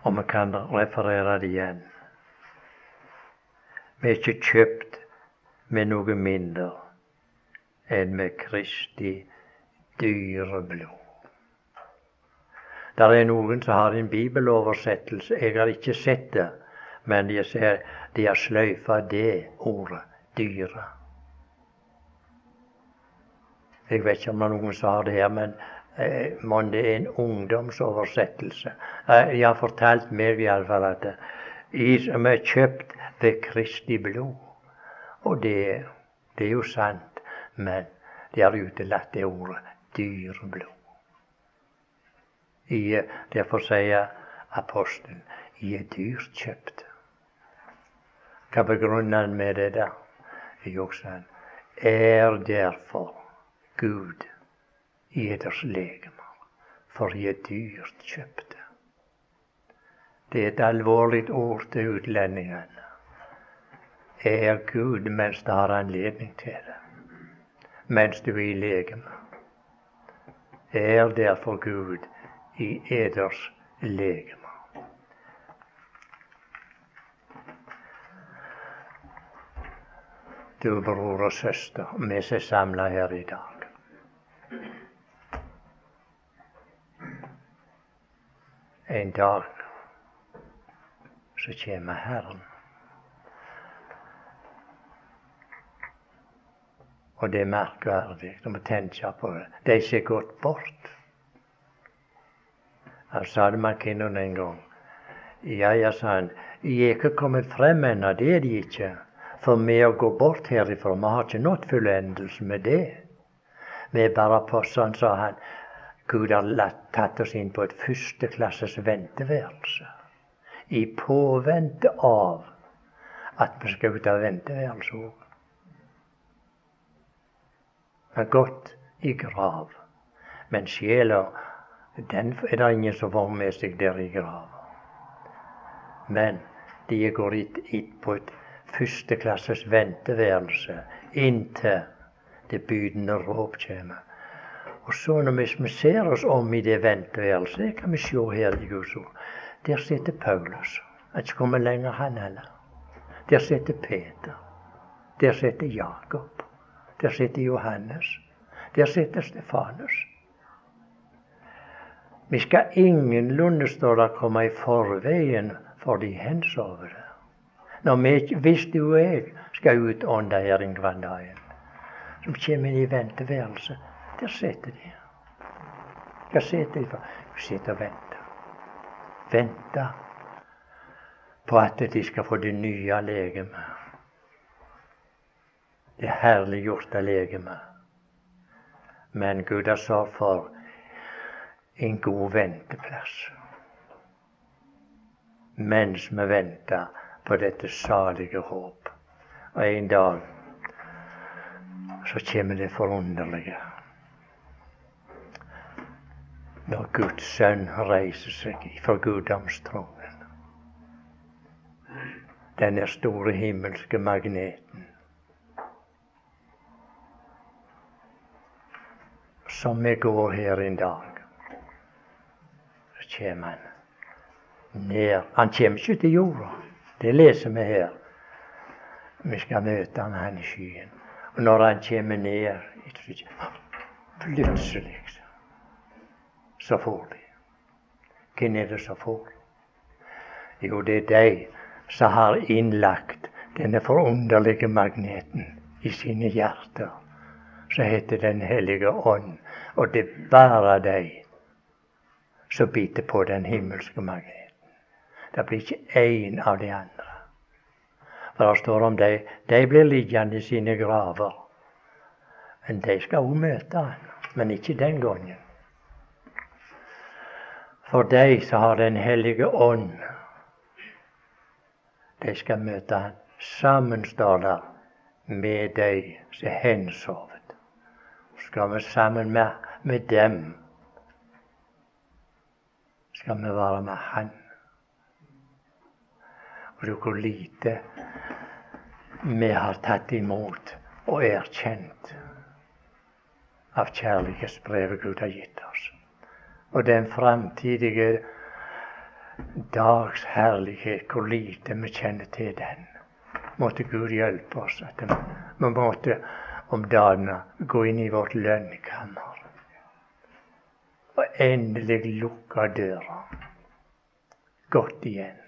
og vi kan referere det igjen. Vi er ikke kjøpt med noe mindre enn med Kristi dyre blod. Det er noen som har en bibeloversettelse. Jeg har ikke sett det, men de, ser, de har sløyfa det ordet 'dyre'. Jeg vet ikke om noen som har det her, men eh, mon det er en ungdomsoversettelse. Eh, jeg har fortalt meg iallfall at i som er kjøpt ved Kristi blod. Og det, det er jo sant, men de har utelatt det ordet dyreblod. I, derfor sier apostelen I er dyrt kjøpt. Hva begrunner han med det, da? Jo, sa han, er derfor Gud i eders legemer, for er dyrt kjøpte. Det er et alvorlig ord til utlendingene er Gud mens du har anledning til det. Mens du er i legeme. Er derfor Gud i eders legeme. Du bror og søster, vi som er samla her i dag. En dag så kommer Herren Og det er merkverdig Du må tenke på det. De som er gått bort. Han sa det Makinnon en gang. Ja, ja, sa han. Jeg er ikke kommet frem ennå, det er de ikke. For vi å gå bort herifra, vi har ikke nådd fullendelse med det. Vi er bare på, sånn sa han, Gud har tatt oss inn på et førsteklasses venteværelse. I påvente av at vi skal ut av venteværelset òg har gått i grav. Men sjela, den er det ingen som får med seg der i grava. Men de går hit på et førsteklasses venteværelse inntil det bydende råp kommer. Og så når vi ser oss om i det venteværelset, kan vi se her i Guds ord, der sitter Paulus. Er ikke kommet lenger, han heller. Der sitter Peter. Der sitter Jakob. Der sitter Johannes. Der sitter Stefanus. Vi skal ingenlunde, står det, komme i forveien for de hensovne. Når vi, hvis du og jeg skal ut ånda her en dagen, som kommer inn i venteværelset, der sitter de. Hva sitter de for? De sitter og venter. Venter på at de skal få det nye legemet. Det herliggjorte legemet. Men Gud har sørget for en god venteplass. Mens vi venter på dette salige håp. Og en dag så kommer det forunderlige. Når Guds sønn reiser seg fra guddomstronen. Denne store himmelske magneten. Som vi går her en dag. Så kommer han ned. Han kommer ikke til jorda. Det leser vi her. Vi skal møte han, han i skyen. Og når han kommer ned Plutselig så får de. Hvem er det som får? Jo, det er de som har innlagt denne forunderlige magneten i sine hjerter. Så heter Den hellige ånd. Og det er bare de som biter på den himmelske magneten. Det blir ikke én av de andre. For det står om de, de blir liggende i sine graver. Men de skal òg møte han, men ikke den gangen. For de som har Den hellige ånd, de skal møte han. Sammen står det med de som er hensovet. Skal vi sammen med, med dem skal vi være med Han. Og du hvor lite vi har tatt imot og erkjent av kjærlighetsbrevet Gud har gitt oss. Og den framtidige dags herlighet, hvor lite vi kjenner til den. Måtte Gud hjelpe oss at vi måtte om dagene gå inn i vårt lønnkammer og endelig lukke døra godt igjen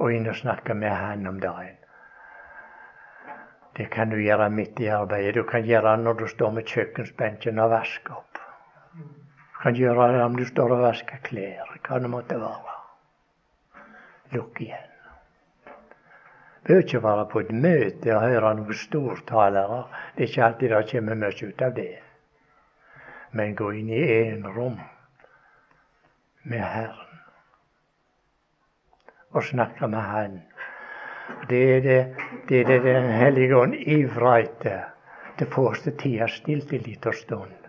og inn og snakke med Han om dagen. Det kan du gjøre midt i arbeidet. Du kan gjøre det når du står med kjøkkensbenken og vasker opp. Kan gjøre det om du står og vasker klær, hva det måtte være. Lukk igjen. Bør ikke være på et møte og høre noen stortalere. Det er ikke alltid det kommer mye ut av det. Men gå inn i enerom med Herren og snakke med Han. Det er det, det, er det Den hellige ånd ivrer etter. Det første tida stilt en liten stund.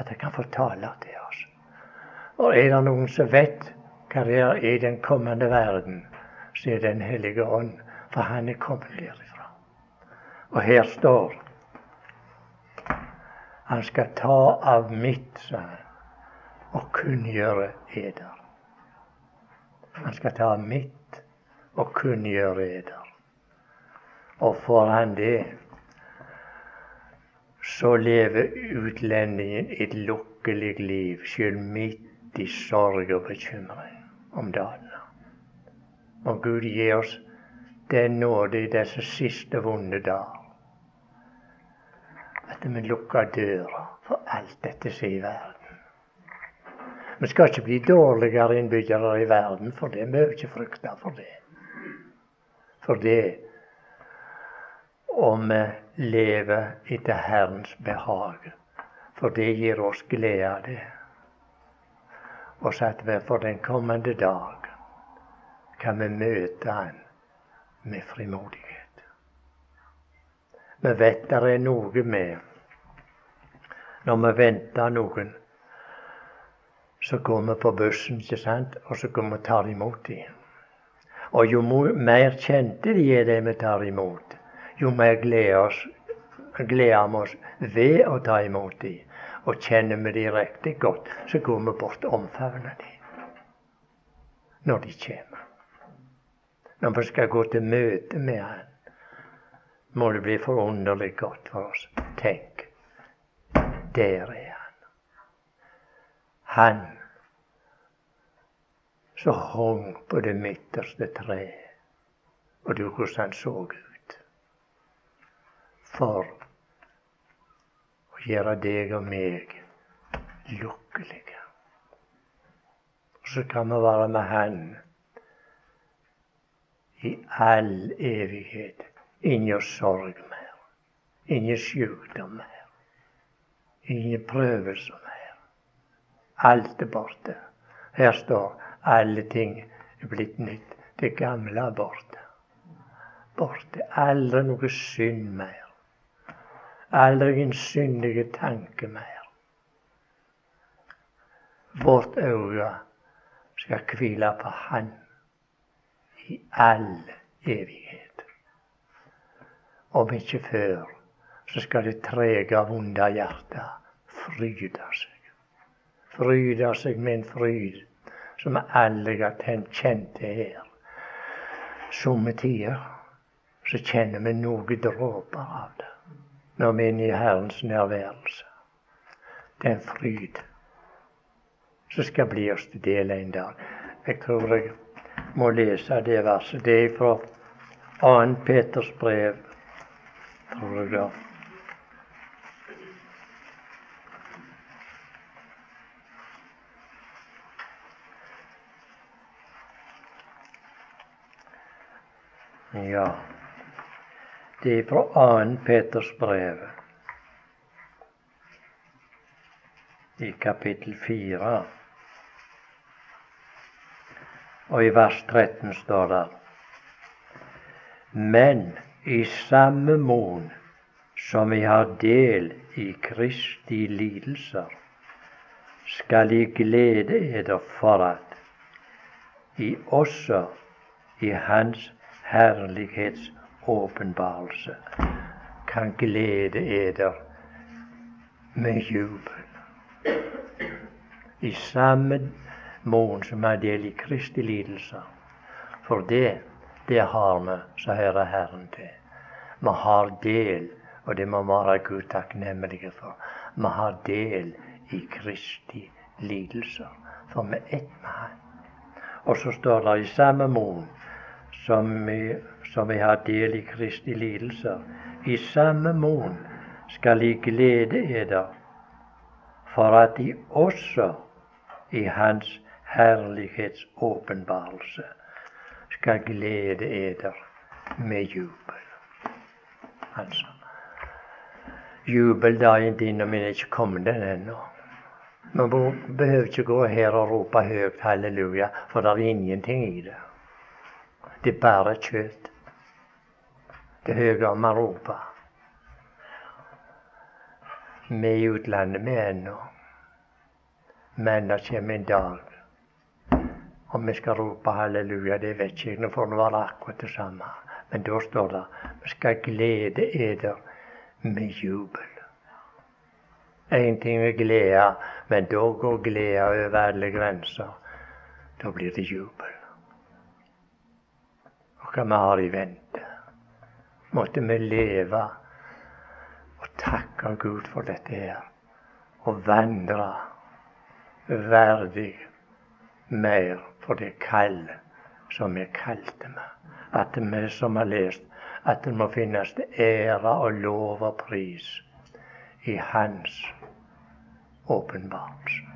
At jeg kan få tale til oss. Og er det noen som vet hva det er i den kommende verden, så er Den hellige ånd. For han er kommet derifra. Og her står Han skal ta av mitt, sa han, og kunngjøre eder. Han skal ta av mitt og kunngjøre eder. Og får han det, så lever utlendingen et lukkelig liv, sjøl midt i sorg og bekymring om dagen. Og Gud gir oss den nåde i disse siste vonde dager. At vi lukker døra for alt dette som er i verden. Vi skal ikke bli dårligere innbyggere i verden for det. Vi behøver ikke frykte for det. For det om vi lever etter Herrens behag. For det gir oss glede av det. Og så at vi for den kommende dag kan vi møte Han med frimodighet. Vi vet det er noe med når vi venter noen så går vi på bussen, ikke sant? og så går vi og tar imot dem. Og jo mer kjente de er, det vi tar imot, jo mer gleder, vi oss ved å ta imot dem. Og kjenner vi dem riktig godt, så går vi bort og omfavner dem når de kommer. Når vi skal gå til møte med Han, må det bli forunderlig godt for oss. tenk, der er han. Han som hang på det midterste treet. Og du hvordan han så ut. For å gjøre deg og meg lykkelige. Og så kan vi være med Han i all evighet. Ingen sorg mer. Ingen sykdom mer. Ingen prøvelser mer. Alt er borte. Her står alle ting er blitt nytt. Det gamle er borte. Borte. Aldri noe synd mer. Aldri en syndig tanke mer. Vårt øye skal hvile på Han i all evighet. Om ikke før, så skal det trege, vonde hjertet fryde seg. Fryde seg med en fryd som vi alle har kjent her. Somme tider så kjenner vi noen dråper av det når vi er inne i Herrens nærværelse. Det er en fryd som skal bli oss til del en dag. Jeg tror jeg må lese det verset. Det er fra 2. Peters brev, tror jeg da. Ja, det er fra 2. Peters brev, i kapittel 4. Og i vers 13 står det Men i samme mån som vi har del i Kristi lidelser, skal I glede eder for at I også i Hans herlighets åpenbarelse kan glede eder med jubel. I samme mån som har del i Kristi lidelser. For det, det har vi, så hører Herren til. Vi har del, og det må vi være Gud takknemlige for. Vi har del i Kristi lidelser, for vi er ett med Han. Og så står det i samme mån som vi, som vi har del i Kristi lidelser. I samme mån skal I glede eder, for at De også i Hans herlighets åpenbarelse skal glede eder med jubel. Altså Jubeldagen din min er ikke kommet den ennå. Vi behøver ikke gå her og rope høyt halleluja, for det er ingenting i det. Det er bare kjøtt. Det høye man roper. Vi er i utlandet, vi ennå. Men det kommer en dag om vi skal rope halleluja, det vet jeg ikke. Nå får det være akkurat det samme. Men da står det vi skal glede eder med jubel. Én ting er glede, men da går gleda over alle grenser. Da blir det jubel hva vi har i vente. Måtte vi leve og takke Gud for dette her. Og vandre verdig mer for det kall som vi kalte med. At vi som har lest, at det må finnes ære og lov og pris i Hans åpenbarelse.